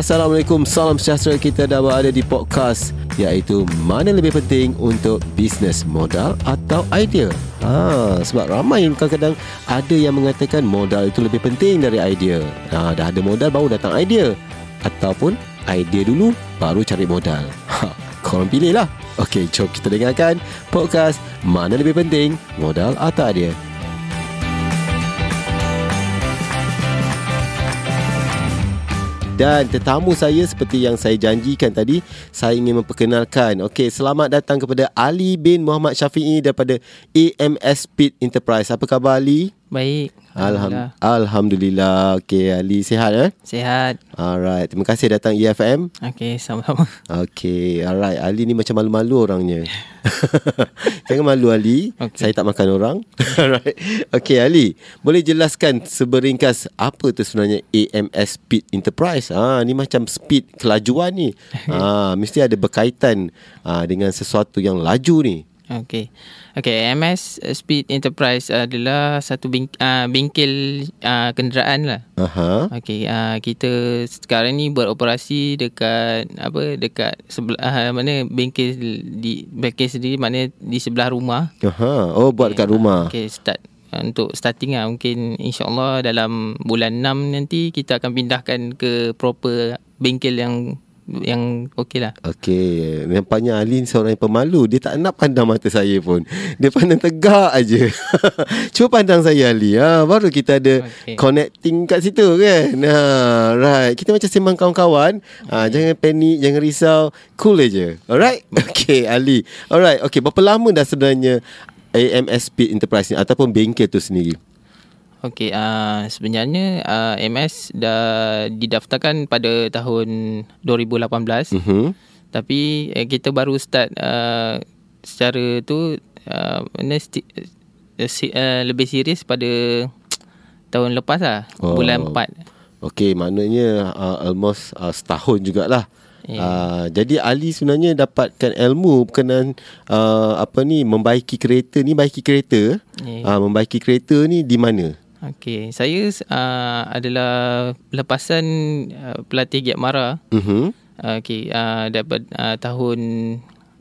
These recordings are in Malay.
Assalamualaikum, salam sejahtera kita dah berada di podcast iaitu mana lebih penting untuk bisnes modal atau idea. Ha, sebab ramai kadang-kadang ada yang mengatakan modal itu lebih penting dari idea. Ha, dah ada modal baru datang idea. Ataupun idea dulu baru cari modal. Ha, korang pilih lah. Okey, jom kita dengarkan podcast mana lebih penting modal atau idea. Dan tetamu saya seperti yang saya janjikan tadi, saya ingin memperkenalkan. Okey, selamat datang kepada Ali bin Muhammad Syafi'i daripada AMS Speed Enterprise. Apa khabar Ali? Baik. Alhamdulillah. Alhamdulillah. Okey, Ali sihat eh? Sihat. Alright, terima kasih datang EFM. Okey, sama-sama. Okey, alright. Ali ni macam malu-malu orangnya. Jangan malu Ali. Okay. Saya tak makan orang. alright. Okey, Ali. Boleh jelaskan seberingkas apa tu sebenarnya AMS Speed Enterprise? Ah, ni macam speed kelajuan ni. ah, mesti ada berkaitan ah, dengan sesuatu yang laju ni. Okey. Okey, MS Speed Enterprise adalah satu bing, uh, bengkel uh, kenderaan lah. Aha. Okey, uh, kita sekarang ni beroperasi dekat apa dekat sebelah uh, mana bengkel di bengkel sendiri mana di sebelah rumah. Aha. Oh, buat okay, dekat rumah. Okey, start untuk starting lah mungkin insyaallah dalam bulan 6 nanti kita akan pindahkan ke proper bengkel yang yang okey lah. Okey. Nampaknya Alin seorang yang pemalu. Dia tak nak pandang mata saya pun. Dia pandang tegak aja. Cuba pandang saya Ali. Ha, baru kita ada okay. connecting kat situ kan. Ha, right. Kita macam sembang kawan-kawan. Ha, jangan panik, jangan risau. Cool aja. Alright? Okey Ali. Alright. Okey. Berapa lama dah sebenarnya AMS Speed Enterprise ni ataupun bengkel tu sendiri? Okey, uh, sebenarnya uh, MS dah didaftarkan pada tahun 2018. Mm-hmm. Tapi uh, kita baru start uh, secara tu uh, sti- uh, uh, lebih serius pada tahun lepas lah, oh. bulan 4. Okey, maknanya uh, almost uh, setahun jugalah. Yeah. Uh, jadi Ali sebenarnya dapatkan ilmu berkenaan uh, apa ni membaiki kereta ni baiki kereta yeah. uh, membaiki kereta ni di mana Okey, saya uh, adalah lepasan uh, pelatih Giat Mara. Mhm. Okey, uh, dapat uh, tahun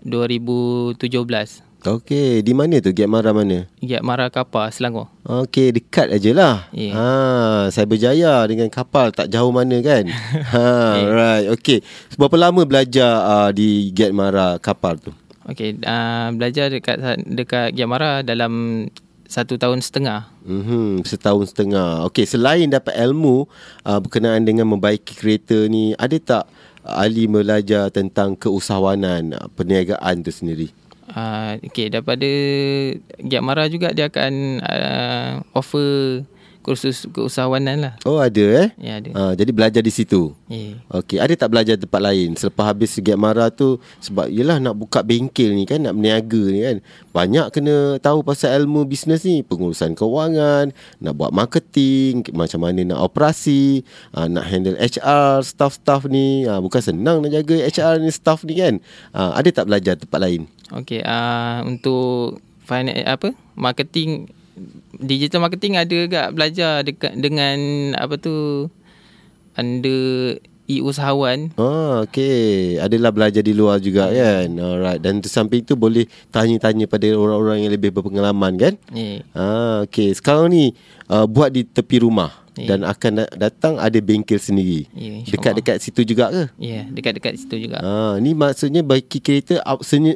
2017. Okey, di mana tu Giat Mara mana? Giat Mara Kapal Selangor. Okey, dekat aja lah. Yeah. Ha, saya berjaya dengan kapal tak jauh mana kan? ha, yeah. right. Okey. Berapa lama belajar uh, di Giat Mara Kapal tu? Okey, uh, belajar dekat dekat Giat Mara dalam satu tahun setengah. Hmm, setahun setengah. Okey, selain dapat ilmu uh, berkenaan dengan membaiki kereta ni, ada tak Ali belajar tentang keusahawanan uh, perniagaan tu sendiri? Uh, Okey, daripada Giat Mara juga dia akan uh, offer kursus keusahawanan lah. Oh ada eh? Ya ada. Ha, jadi belajar di situ. Ya. Okey, ada tak belajar tempat lain selepas habis Segiat Mara tu sebab yalah nak buka bengkel ni kan, nak berniaga ni kan. Banyak kena tahu pasal ilmu bisnes ni, pengurusan kewangan, nak buat marketing, macam mana nak operasi, ha, nak handle HR, staff-staff ni. Ha, bukan senang nak jaga HR ni, staff ni kan. Ha, ada tak belajar tempat lain? Okey, uh, untuk finance apa? Marketing digital marketing ada agak belajar dekat dengan apa tu under e-usahawan. Oh, okey. Adalah belajar di luar juga yeah. kan. Alright. Dan di samping tu boleh tanya-tanya pada orang-orang yang lebih berpengalaman kan? Yeah. Ah, okey. Sekarang ni uh, buat di tepi rumah yeah. dan akan datang ada bengkel sendiri. Yeah, dekat-dekat situ juga ke? Ya, yeah, dekat-dekat situ juga. Ah, ni maksudnya baiki kereta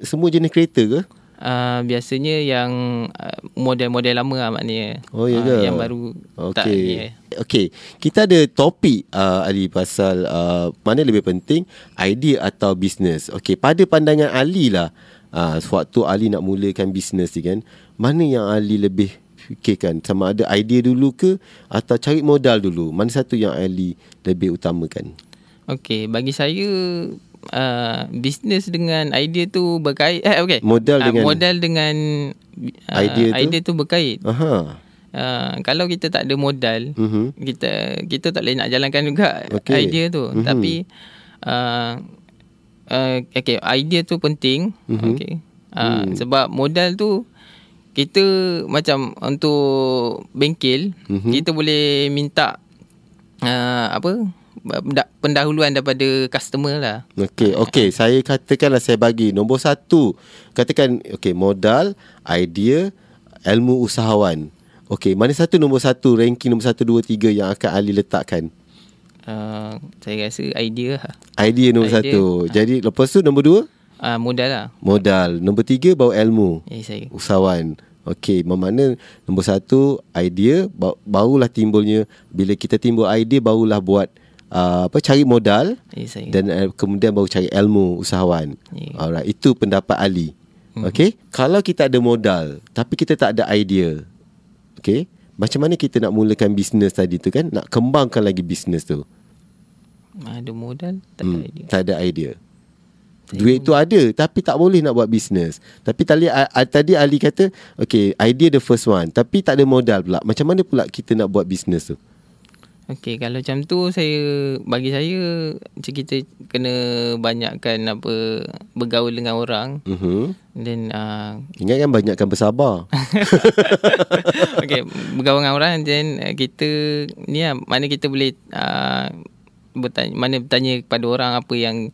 semua jenis kereta ke? Uh, biasanya yang uh, model-model lama lah maknanya. Oh ya uh, Yang baru okay. tak. Yeah. Okay. Kita ada topik uh, Ali pasal uh, mana lebih penting idea atau bisnes. Okay. Pada pandangan Ali lah. Uh, sewaktu Ali nak mulakan bisnes ni kan. Mana yang Ali lebih fikirkan? Sama ada idea dulu ke atau cari modal dulu? Mana satu yang Ali lebih utamakan? Okay. Bagi saya uh, bisnes dengan idea tu berkait eh okey modal uh, dengan modal dengan uh, idea tu idea tu berkait aha uh, kalau kita tak ada modal uh-huh. kita kita tak boleh nak jalankan juga okay. idea tu uh-huh. tapi uh, uh, okey idea tu penting uh-huh. okey uh, uh. sebab modal tu kita macam untuk bengkel uh-huh. kita boleh minta uh, apa pendahuluan daripada customer lah. Okey, okey. Saya katakanlah saya bagi nombor satu. Katakan, okey, modal, idea, ilmu usahawan. Okey, mana satu nombor satu, ranking nombor satu, dua, tiga yang akan Ali letakkan? Uh, saya rasa idea lah. Idea nombor Idea. satu. Jadi, lepas tu nombor dua, Uh, modal lah. modal. Nombor tiga, bawa ilmu. Eh, saya. Usahawan. Okey, bermakna nombor satu, idea, ba- barulah timbulnya, bila kita timbul idea, barulah buat uh, apa cari modal Eh, saya. dan uh, kemudian baru cari ilmu usahawan. Ya. Alright, itu pendapat Ali. Hmm. Okey, kalau kita ada modal tapi kita tak ada idea. Okey, macam mana kita nak mulakan bisnes tadi tu kan? Nak kembangkan lagi bisnes tu. Ada modal, tak ada idea. Tak ada idea. Duit tu ada tapi tak boleh nak buat bisnes. Tapi tadi tadi Ali kata, okay, idea the first one tapi tak ada modal pula. Macam mana pula kita nak buat bisnes tu? Okey, kalau macam tu saya bagi saya macam kita kena banyakkan apa bergaul dengan orang Mhm. then uh, Ingat kan banyakkan bersabar. okey bergaul dengan orang then uh, kita ni lah, mana kita boleh uh, bertanya mana bertanya kepada orang apa yang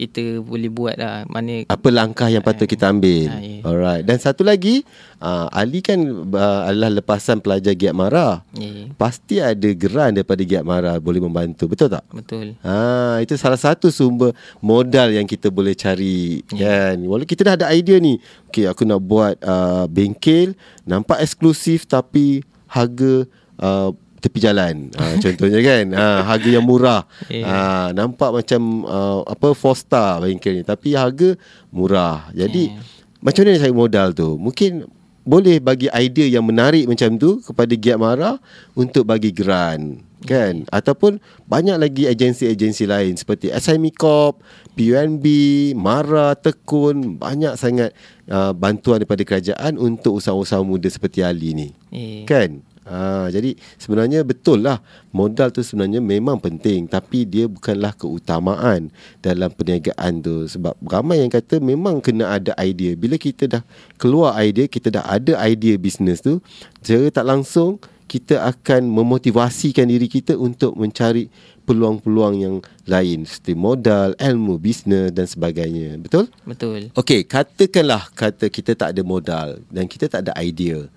kita boleh buat lah mana Apa langkah yang patut kita ambil? Ah, ya. Alright. Dan satu lagi, uh, Ali kan uh, adalah lepasan pelajar Giat Mara. ya Pasti ada geran daripada Giat Mara boleh membantu. Betul tak? betul Ha, itu salah satu sumber modal yang kita boleh cari kan. Walau kita dah ada idea ni. Okey, aku nak buat uh, bengkel nampak eksklusif tapi harga uh, tepi jalan. Ha, contohnya kan. Ha, harga yang murah. Yeah. Ha, nampak macam uh, apa four star bengkel ni tapi harga murah. Jadi Yeah. macam mana nak cari modal tu? Mungkin boleh bagi idea yang menarik macam tu kepada Giat Mara untuk bagi grant kan ataupun banyak lagi agensi-agensi lain seperti SIME Corp, PUNB, Mara, Tekun banyak sangat uh, bantuan daripada kerajaan untuk usahawan-usahawan muda seperti Ali ni eh kan Ha, jadi sebenarnya betul lah modal tu sebenarnya memang penting tapi dia bukanlah keutamaan dalam perniagaan tu sebab ramai yang kata memang kena ada idea bila kita dah keluar idea kita dah ada idea bisnes tu secara tak langsung kita akan memotivasikan diri kita untuk mencari peluang-peluang yang lain seperti modal, ilmu bisnes dan sebagainya. Betul? betul Okey, katakanlah kata kita tak ada modal dan kita tak ada idea.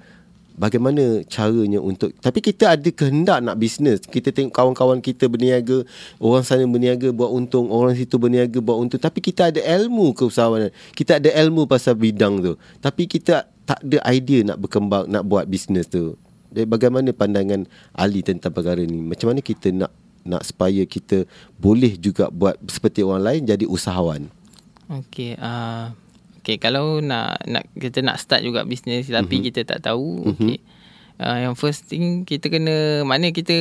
Bagaimana caranya untuk Tapi kita ada kehendak nak bisnes. Kita tengok kawan-kawan kita berniaga Orang sana berniaga buat untung Orang situ berniaga buat untung. Tapi kita ada ilmu keusahawanan Kita ada ilmu pasal bidang tu. Tapi kita tak ada idea nak berkembang Nak buat bisnes tu. Jadi bagaimana pandangan Ali tentang perkara ni? Macam mana kita nak Nak supaya kita Boleh juga buat Seperti orang lain Jadi usahawan? Okey, uh, okey kalau nak nak kita nak start juga bisnes tapi Mhm. kita tak tahu, okey. Uh, yang first thing kita kena mana kita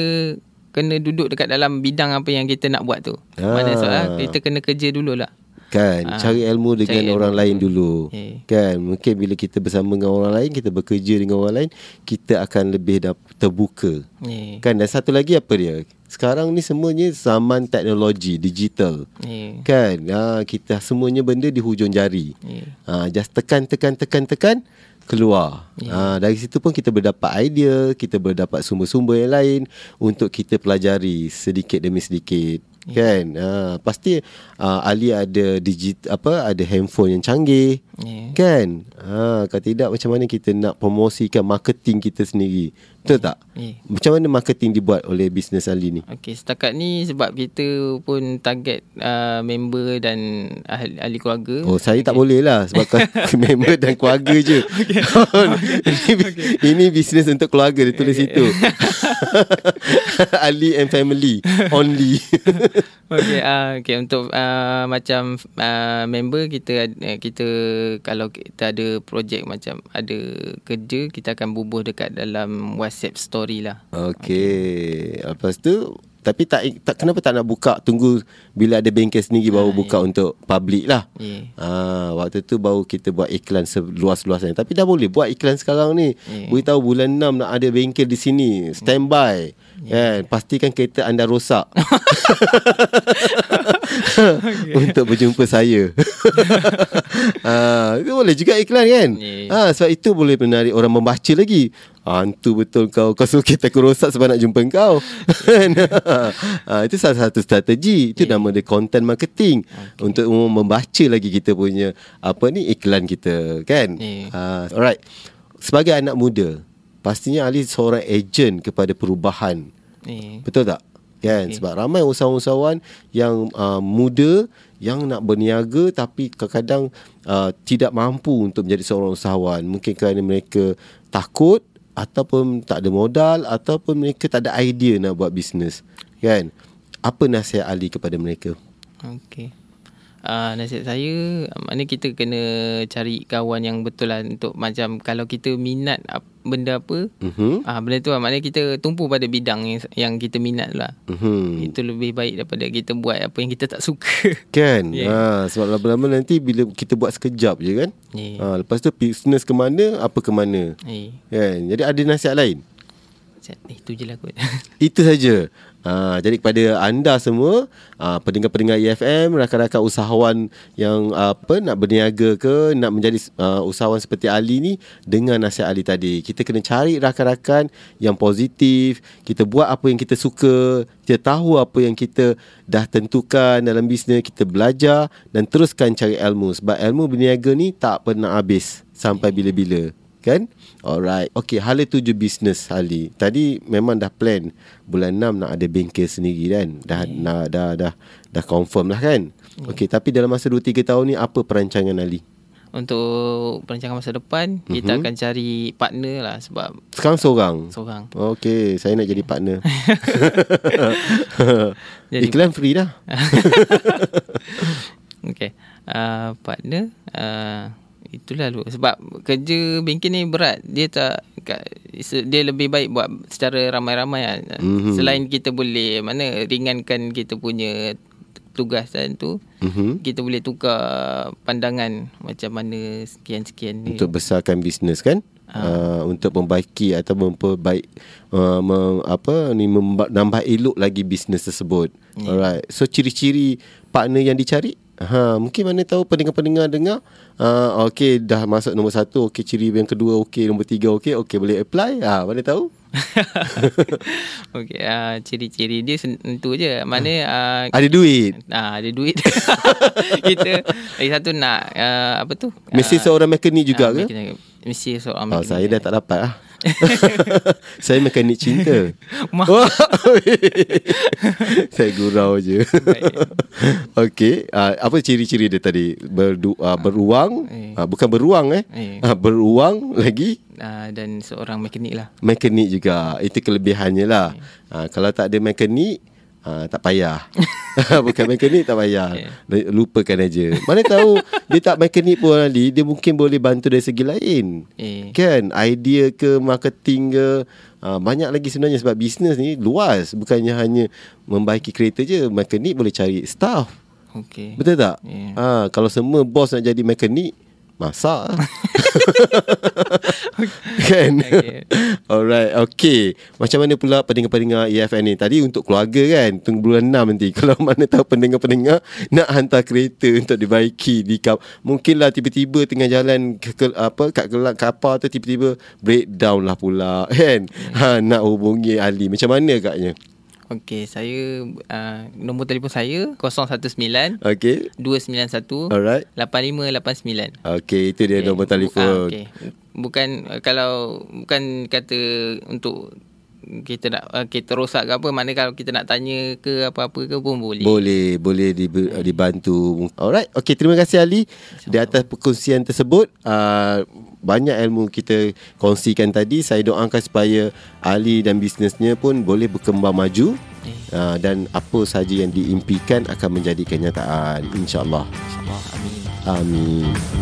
kena duduk dekat dalam bidang apa yang kita nak buat tu. Mana Ah. soalan kita kena kerja dululah. Kan Ah, Cari ilmu dengan cari ilmu orang lain dulu. Eh. Kan Mungkin bila kita bersama dengan orang lain Kita bekerja dengan orang lain Kita akan lebih terbuka Ya. Kan dan satu lagi apa dia Sekarang ni semuanya zaman teknologi Digital. Ya. Kan? Ha, Kita semuanya benda di hujung jari. Ya. ha, Just tekan tekan tekan tekan Keluar. Ha, Dari situ pun kita berdapat idea Kita berdapat sumber-sumber yang lain Untuk kita pelajari Sedikit demi sedikit. Kan? Ha, Pasti uh, Ali ada digit apa Ada handphone yang canggih. Ya. Kan? Ha, Kalau tidak macam mana kita nak promosikan marketing kita sendiri Betul tak? Ya. Macam mana marketing dibuat oleh bisnes Ali ni? Okey, setakat ni sebab kita pun target uh, member dan ahli, ahli keluarga. Oh saya tak boleh lah Sebab member dan keluarga je ini, ini bisnes untuk keluarga Dia tulis situ Ali and family Only Okey, uh, okay, untuk uh, macam uh, member kita uh, kita kalau kita ada projek macam ada kerja kita akan bubuh dekat dalam WhatsApp story lah. Okay Lepas tu Tapi tak, tak Kenapa tak nak buka Tunggu Bila ada bengkel sendiri Baru buka untuk public lah Ya. Ah, waktu tu baru kita buat iklan seluas-luasnya. Tapi dah boleh buat iklan sekarang ni. Ya. Beritahu bulan 6 nak ada bengkel di sini. Standby. Kan? Pastikan kereta anda rosak. Untuk berjumpa saya. ah, itu boleh juga iklan kan? Ya. Ah, sebab itu boleh menarik orang membaca lagi. Hantu betul kau Kau suruh kita rosak Sebab nak jumpa kau ha, Itu salah satu strategi Itu yeah. nama dia Content marketing okay. Untuk membaca lagi Kita punya Apa ni Iklan kita Kan yeah. ha, Alright Sebagai anak muda Pastinya Ali seorang ejen Kepada perubahan yeah. Betul tak? Kan? Okay. Sebab ramai usahawan-usahawan Yang uh, muda Yang nak berniaga Tapi kadang-kadang uh, Tidak mampu Untuk menjadi seorang usahawan Mungkin kerana mereka Takut ataupun tak ada modal ataupun mereka tak ada idea nak buat bisnes. Kan? Apa nasihat Ali kepada mereka? Okey uh, nasihat saya maknanya kita kena cari kawan yang betul lah untuk macam kalau kita minat benda apa uh-huh. uh, benda tu lah maknanya kita tumpu pada bidang yang, yang kita minat lah uh-huh. itu lebih baik daripada kita buat apa yang kita tak suka kan yeah. ha, sebab lama-lama nanti bila kita buat sekejap je kan yeah. ha, lepas tu bisnes ke mana apa ke mana yeah. kan jadi ada nasihat lain Eh, itu je lah kot. Itu saja. Ha, jadi kepada anda semua, ha, pendengar-pendengar EFM, rakan-rakan usahawan yang apa nak berniaga ke, nak menjadi uh, usahawan seperti Ali ni, dengan nasihat Ali tadi. Kita kena cari rakan-rakan yang positif, kita buat apa yang kita suka, kita tahu apa yang kita dah tentukan dalam bisnes, kita belajar dan teruskan cari ilmu. Sebab ilmu berniaga ni tak pernah habis sampai bila-bila kan? Alright. Okey hala tuju bisnes Ali tadi memang dah plan. Bulan 6 nak ada bengkel sendiri kan? Dah yeah. dah, dah dah dah confirm lah kan? Yeah. okey tapi dalam masa 2 3 tahun ni apa perancangan Ali untuk perancangan masa depan mm-hmm. kita mhm. akan cari partner lah sebab sekarang seorang? Seorang. Okey saya nak jadi partner. Jadi iklan free dah. Okey uh, partner uh, itulah lu sebab kerja bengkel ni berat dia tak dia lebih baik buat secara ramai-ramai lah. mm-hmm. selain kita boleh mana ringankan kita punya tugas kan tu mm-hmm. kita boleh tukar pandangan macam mana sekian-sekian ni untuk besarkan bisnes kan ha. uh, untuk membaiki atau memperbaik uh, mem, apa ni menambah elok lagi bisnes tersebut yeah. alright so ciri-ciri partner yang dicari Ha, mungkin mana tahu pendengar-pendengar dengar. Ha, okey dah masuk nombor satu. Okey ciri yang kedua okey, nombor tiga okey, okey boleh apply. Ha, mana tahu? okey, uh, ciri-ciri dia tentu je. Mana uh, ada duit. Ah, uh, ada duit. kita lagi satu nak uh, apa tu? Mesti uh, seorang mekanik juga uh, ke? Mesti seorang mekanik. Oh, saya dah tak dapat ah. saya mekanik cinta. saya gurau je. Okey, uh, apa ciri-ciri dia tadi? Berdu, uh, beruang, uh, bukan beruang eh. Uh, beruang lagi uh, dan seorang mekanik lah. Mekanik juga. Itu kelebihannya lah. Uh, kalau tak ada mekanik Ha, tak payah. Bukan mekanik tak payah. Yeah. Lupakan aja Mana tahu Dia tak mekanik pun Ali Dia mungkin boleh bantu dari segi lain. Yeah. Kan? Idea ke Marketing ke ha, Banyak lagi sebenarnya Sebab bisnes ni luas. Bukannya hanya Membaiki kereta je. Mekanik boleh cari staff. Okay. Betul tak? Yeah. ha, Kalau semua bos nak jadi mekanik Masak Kan? Okay. Alright Okay. Macam mana pula Pendengar-pendengar EFN ni? Tadi untuk keluarga kan? Tunggu bulan 6 nanti. Kalau mana tahu pendengar-pendengar Nak hantar kereta Untuk dibaiki di kap Mungkinlah tiba-tiba Tengah jalan ke, ke, apa Kat gelap kapal tu Tiba-tiba Breakdown lah pula Kan? Ha, Nak hubungi Ali. Macam mana kaknya Okey, saya uh, nombor telefon saya 019 Okey. 291 Alright. 8589. Okey, itu dia okay. nombor telefon. Uh, Okey. Bukan uh, kalau bukan kata untuk kita nak uh, kita rosak ke apa mana kalau kita nak tanya ke apa-apa ke pun boleh. Boleh, boleh dibantu. Alright. Okey, terima kasih Ali di atas perkongsian tersebut. Uh, banyak ilmu kita kongsikan tadi saya doakan supaya Ali dan bisnesnya pun boleh berkembang maju uh, dan apa saja yang diimpikan akan menjadi kenyataan insyaallah insyaallah amin amin